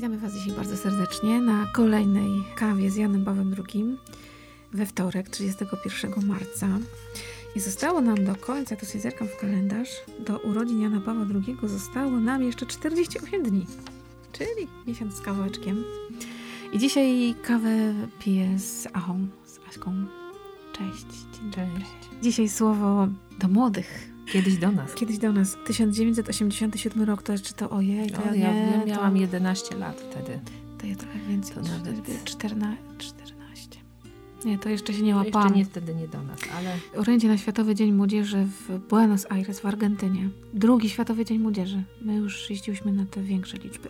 Witamy Was dzisiaj bardzo serdecznie na kolejnej kawie z Janem Pawłem II we wtorek, 31 marca. I zostało nam do końca, to sobie zerkam w kalendarz, do urodzin Jana Pawła II zostało nam jeszcze 48 dni, czyli miesiąc z kawałeczkiem. I dzisiaj kawę piję z Achą, z Aśką. Cześć. Dzień dobry. Dzisiaj słowo do młodych. Kiedyś do nas. Kiedyś do nas. 1987 rok, to jeszcze to ojej, to O, ja, ja, nie, ja miałam 11 lat wtedy. To ja trochę więcej. To To nawet- nawet 14, 14. Nie, to jeszcze się nie To łapałam. jeszcze nie wtedy nie do nas, ale Orędzie na Światowy Dzień Młodzieży w Buenos Aires w Argentynie. Drugi Światowy Dzień Młodzieży. My już jeździłyśmy na te większe liczby.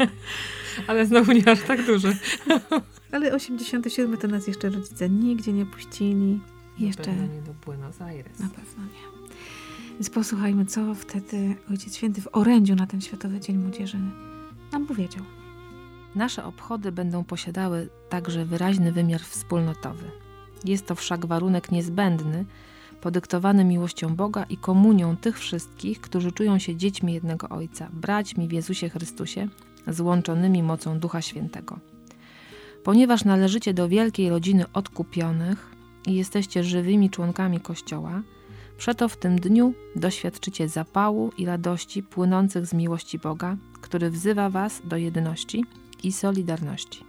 ale znowu nie aż tak duży. Ale 87 to nas jeszcze rodzice nigdzie nie puścili. Jeszcze Na pewno nie do Buenos Aires. na pewno nie. Więc posłuchajmy, co wtedy Ojciec Święty w orędziu na ten Światowy Dzień Młodzieży nam powiedział. Nasze obchody będą posiadały także wyraźny wymiar wspólnotowy. Jest to wszak warunek niezbędny, podyktowany miłością Boga i komunią tych wszystkich, którzy czują się dziećmi jednego Ojca, braćmi w Jezusie Chrystusie, złączonymi mocą Ducha Świętego. Ponieważ należycie do wielkiej rodziny odkupionych i jesteście żywymi członkami Kościoła, przeto w tym dniu doświadczycie zapału i radości płynących z miłości Boga, który wzywa Was do jedności i solidarności.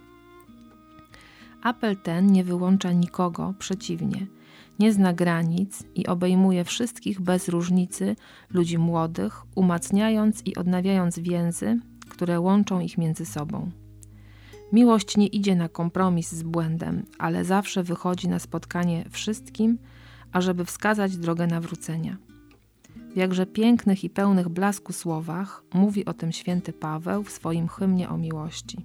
Apel ten nie wyłącza nikogo, przeciwnie, nie zna granic i obejmuje wszystkich bez różnicy ludzi młodych, umacniając i odnawiając więzy, które łączą ich między sobą. Miłość nie idzie na kompromis z błędem, ale zawsze wychodzi na spotkanie wszystkim, ażeby wskazać drogę nawrócenia. W jakże pięknych i pełnych blasku słowach mówi o tym święty Paweł w swoim hymnie o miłości.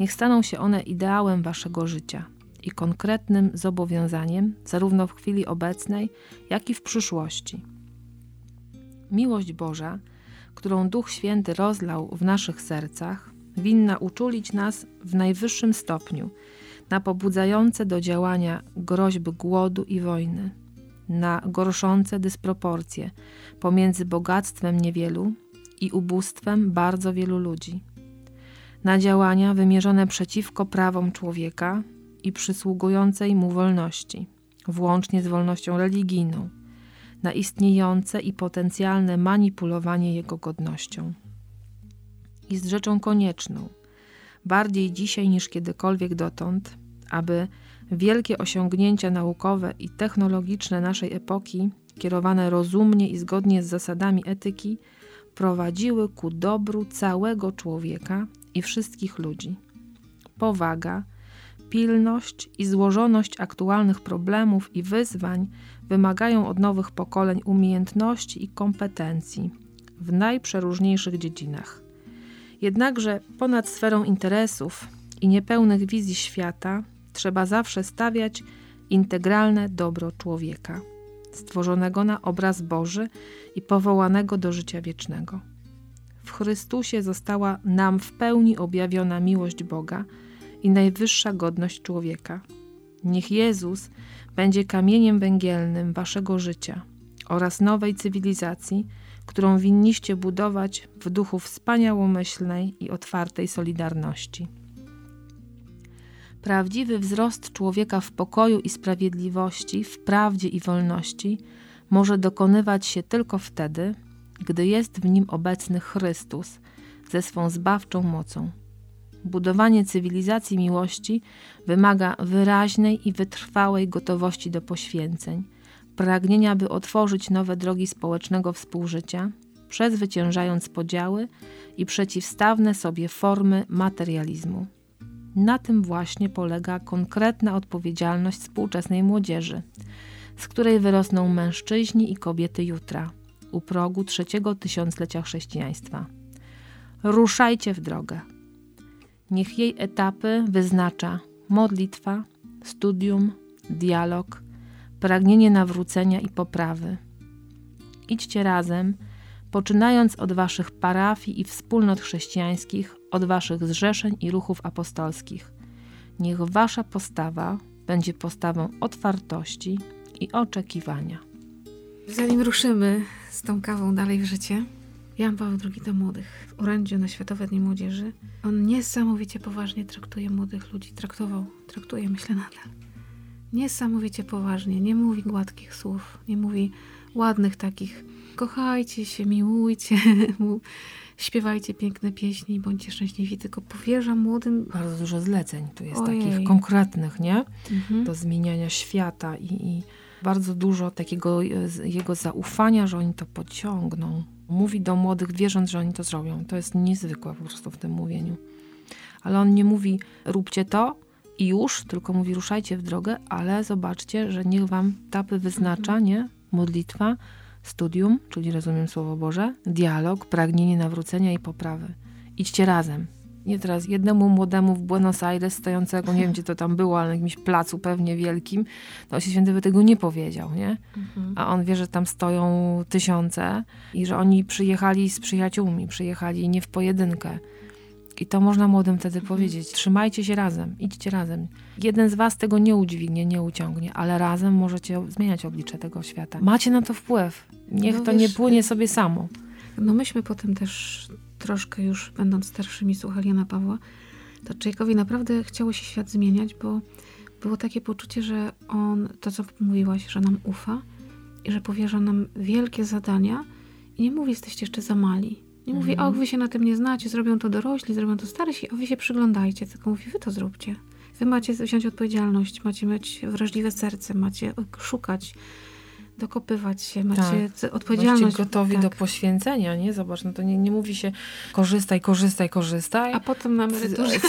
Niech staną się one ideałem waszego życia i konkretnym zobowiązaniem zarówno w chwili obecnej, jak i w przyszłości. Miłość Boża, którą Duch Święty rozlał w naszych sercach, winna uczulić nas w najwyższym stopniu na pobudzające do działania groźby głodu i wojny, na gorszące dysproporcje pomiędzy bogactwem niewielu i ubóstwem bardzo wielu ludzi, na działania wymierzone przeciwko prawom człowieka i przysługującej mu wolności, włącznie z wolnością religijną, na istniejące i potencjalne manipulowanie jego godnością. Jest rzeczą konieczną, bardziej dzisiaj niż kiedykolwiek dotąd, aby wielkie osiągnięcia naukowe i technologiczne naszej epoki, kierowane rozumnie i zgodnie z zasadami etyki, prowadziły ku dobru całego człowieka i wszystkich ludzi. Powaga, pilność i złożoność aktualnych problemów i wyzwań wymagają od nowych pokoleń umiejętności i kompetencji w najprzeróżniejszych dziedzinach. Jednakże ponad sferą interesów i niepełnych wizji świata trzeba zawsze stawiać integralne dobro człowieka, stworzonego na obraz Boży i powołanego do życia wiecznego. W Chrystusie została nam w pełni objawiona miłość Boga i najwyższa godność człowieka. Niech Jezus będzie kamieniem węgielnym waszego życia oraz nowej cywilizacji, którą winniście budować w duchu wspaniałomyślnej i otwartej solidarności. Prawdziwy wzrost człowieka w pokoju i sprawiedliwości, w prawdzie i wolności może dokonywać się tylko wtedy, gdy jest w nim obecny Chrystus ze swą zbawczą mocą. Budowanie cywilizacji miłości wymaga wyraźnej i wytrwałej gotowości do poświęceń, pragnienia, by otworzyć nowe drogi społecznego współżycia, przezwyciężając podziały i przeciwstawne sobie formy materializmu. Na tym właśnie polega konkretna odpowiedzialność współczesnej młodzieży, z której wyrosną mężczyźni i kobiety jutra, u progu trzeciego tysiąclecia chrześcijaństwa. Ruszajcie w drogę. Niech jej etapy wyznacza modlitwa, studium, dialog, pragnienie nawrócenia i poprawy. Idźcie razem, poczynając od waszych parafii i wspólnot chrześcijańskich, od waszych zrzeszeń i ruchów apostolskich. Niech wasza postawa będzie postawą otwartości i oczekiwania. Zanim ruszymy z tą kawą dalej w życie, Jan Paweł II do młodych w orędziu na Światowe Dni Młodzieży. On niesamowicie poważnie traktuje młodych ludzi. Traktował, traktuje, myślę nadal. Niesamowicie poważnie. Nie mówi gładkich słów, nie mówi ładnych takich. Kochajcie się, miłujcie, śpiewajcie piękne pieśni, bądźcie szczęśliwi, tylko powierza młodym. Bardzo dużo zleceń tu jest Ojej. takich konkretnych, nie? Mhm. Do zmieniania świata i, i bardzo dużo takiego jego zaufania, że oni to pociągną. Mówi do młodych, wierząc, że oni to zrobią. To jest niezwykłe po prostu w tym mówieniu. Ale on nie mówi, róbcie to i już, tylko mówi, ruszajcie w drogę, ale zobaczcie, że niech wam tapy wyznacza, mhm. nie? Modlitwa, studium, czyli rozumiem Słowo Boże, dialog, pragnienie nawrócenia i poprawy. Idźcie razem. Nie teraz jednemu młodemu w Buenos Aires stojącego, nie wiem gdzie to tam było, ale na jakimś placu pewnie wielkim, to Ojciec Święty by tego nie powiedział, nie? Mhm. A on wie, że tam stoją tysiące i że oni przyjechali z przyjaciółmi, przyjechali nie w pojedynkę. I to można młodym wtedy mhm. powiedzieć. Trzymajcie się razem, idźcie razem. Jeden z was tego nie udźwignie, nie uciągnie, ale razem możecie zmieniać oblicze tego świata. Macie na to wpływ. Niech no to wiesz, nie płynie sobie samo. No myśmy potem też troszkę już będąc starszymi słuchali Jana Pawła, to Czajkowi naprawdę chciało się świat zmieniać, bo było takie poczucie, że on, to co mówiłaś, że nam ufa i że powierza nam wielkie zadania i nie mówi, jesteście jeszcze za mali. Nie mówi, mhm. o, wy się na tym nie znacie, zrobią to dorośli, zrobią to starsi, a wy się przyglądajcie. Tylko mówi, wy to zróbcie. Wy macie wziąć odpowiedzialność, macie mieć wrażliwe serce, macie szukać, dokopywać się, macie tak. odpowiedzialność. gotowi tak. do poświęcenia, nie? Zobacz, no to nie, nie mówi się korzystaj, korzystaj, korzystaj. A potem na emeryturze.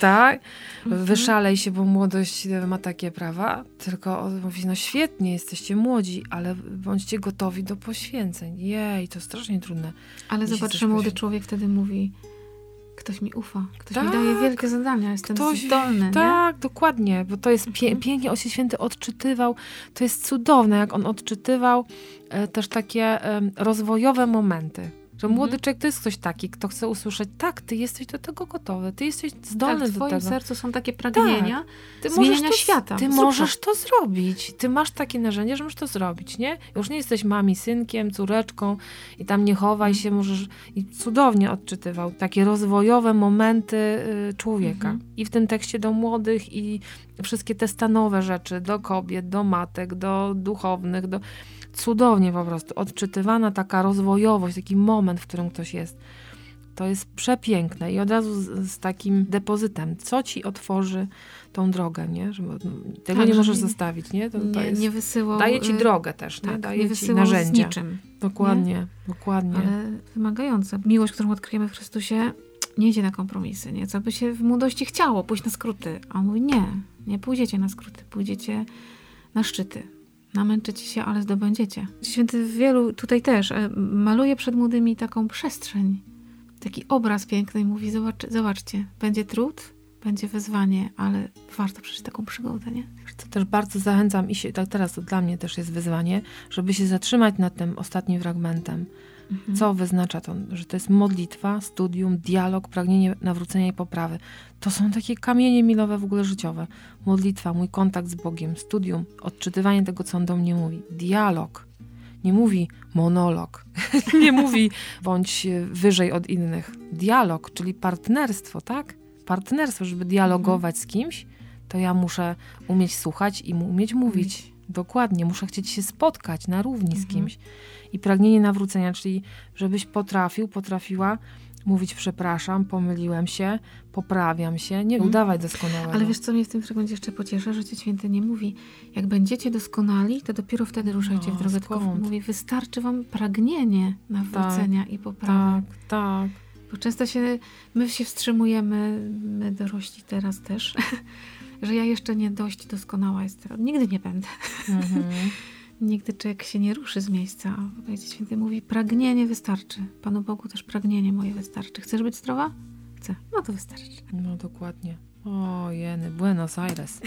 tak, mhm. wyszalej się, bo młodość ma takie prawa, tylko mówi, no świetnie, jesteście młodzi, ale bądźcie gotowi do poświęceń. Jej, to strasznie trudne. Ale zobacz, że młody człowiek wtedy mówi, ktoś mi ufa, ktoś tak, mi daje wielkie zadania, jestem ktoś, zdolny. Tak, nie? dokładnie, bo to jest pie, mhm. pięknie Ojciec Święty odczytywał, to jest cudowne, jak on odczytywał e, też takie e, rozwojowe momenty że mhm. młody człowiek to jest ktoś taki, kto chce usłyszeć, tak, ty jesteś do tego gotowy, ty jesteś zdolny tak, w do tego. w twoim sercu są takie pragnienia tak. ty możesz to, świata. Ty możesz to zrobić. Ty masz takie narzędzie, że możesz to zrobić, nie? Już nie jesteś mami, synkiem, córeczką i tam nie chowaj się, możesz... I cudownie odczytywał takie rozwojowe momenty y, człowieka. Mhm. I w tym tekście do młodych i wszystkie te stanowe rzeczy, do kobiet, do matek, do duchownych, do cudownie po prostu odczytywana taka rozwojowość, taki moment, w którym ktoś jest. To jest przepiękne i od razu z, z takim depozytem, co ci otworzy tą drogę, nie? Że tego tak, nie możesz zostawić, nie? To, to nie, jest, nie wysyłał, daje ci y, drogę też, tak, nie? Daje nie ci narzędzia. Niczym, dokładnie, nie? dokładnie. Ale wymagające. Miłość, którą odkryjemy w Chrystusie, nie idzie na kompromisy, nie? Co by się w młodości chciało, pójść na skróty. A on mówi, nie, nie pójdziecie na skróty, pójdziecie na szczyty namęczycie się, ale zdobędziecie. Święty wielu tutaj też e, maluje przed młodymi taką przestrzeń, taki obraz piękny i mówi, zobacz, zobaczcie, będzie trud, będzie wyzwanie, ale warto przeżyć taką przygodę, nie? To też bardzo zachęcam i się, tak teraz to dla mnie też jest wyzwanie, żeby się zatrzymać nad tym ostatnim fragmentem, Mhm. Co wyznacza to, że to jest modlitwa, studium, dialog, pragnienie nawrócenia i poprawy. To są takie kamienie milowe w ogóle życiowe. Modlitwa, mój kontakt z Bogiem, studium, odczytywanie tego, co On do mnie mówi. Dialog. Nie mówi monolog. nie mówi bądź wyżej od innych. Dialog, czyli partnerstwo, tak? Partnerstwo, żeby dialogować mhm. z kimś, to ja muszę umieć słuchać i umieć mówić. Dokładnie, muszę chcieć się spotkać na równi mhm. z kimś i pragnienie nawrócenia, czyli żebyś potrafił, potrafiła mówić przepraszam, pomyliłem się, poprawiam się, nie mm. udawaj doskonałego. Ale wiesz, co mnie w tym fragmencie jeszcze pociesza, że Ojciec Święty nie mówi, jak będziecie doskonali, to dopiero wtedy ruszajcie no, w drogę, skąd? tylko mówi, wystarczy wam pragnienie nawrócenia tak, i poprawy. Tak, tak. Bo często się, my się wstrzymujemy, my dorośli teraz też, że ja jeszcze nie dość doskonała jestem. Nigdy nie będę. Mhm. Nigdy człowiek się nie ruszy z miejsca. Ojciec Święty mówi, pragnienie wystarczy. Panu Bogu też pragnienie moje wystarczy. Chcesz być zdrowa? Chcę. No to wystarczy. No dokładnie. O jeny, Buenos Aires.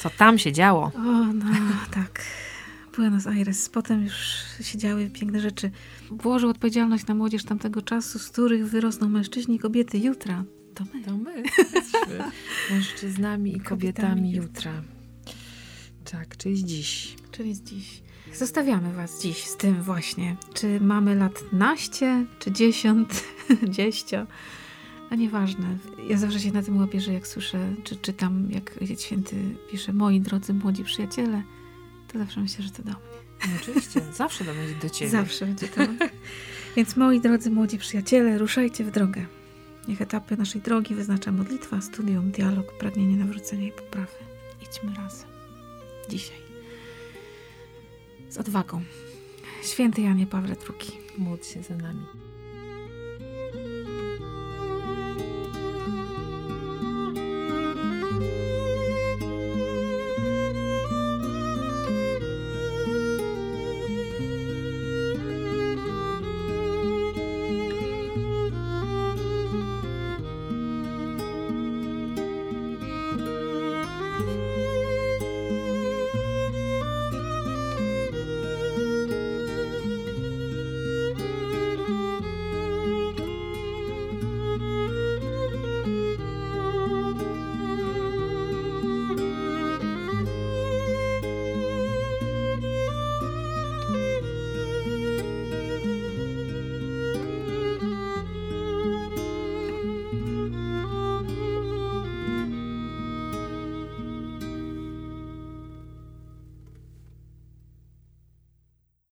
Co tam się działo? O, no tak. Buenos Aires. Potem już się działy piękne rzeczy. Włożył odpowiedzialność na młodzież tamtego czasu, z których wyrosną mężczyźni i kobiety jutra. To my. To my. Mężczyznami i kobietami, kobietami jutra. Tak, czyli dziś. Czyli dziś. Zostawiamy Was dziś z tym właśnie. Czy mamy lat naście, czy dziesiąt, dzieścia, a nieważne. Ja zawsze się na tym łapię, że jak słyszę, czy czytam, jak Ojciec Święty pisze, moi drodzy młodzi przyjaciele, to zawsze myślę, że to do mnie. No oczywiście, zawsze to będzie do Ciebie. Zawsze będzie to. Więc moi drodzy młodzi przyjaciele, ruszajcie w drogę. Niech etapy naszej drogi wyznacza modlitwa, studium, dialog, pragnienie nawrócenia i poprawy. Idźmy razem. Dzisiaj. Z odwagą. Święty Janie Pawle II. Módl się za nami.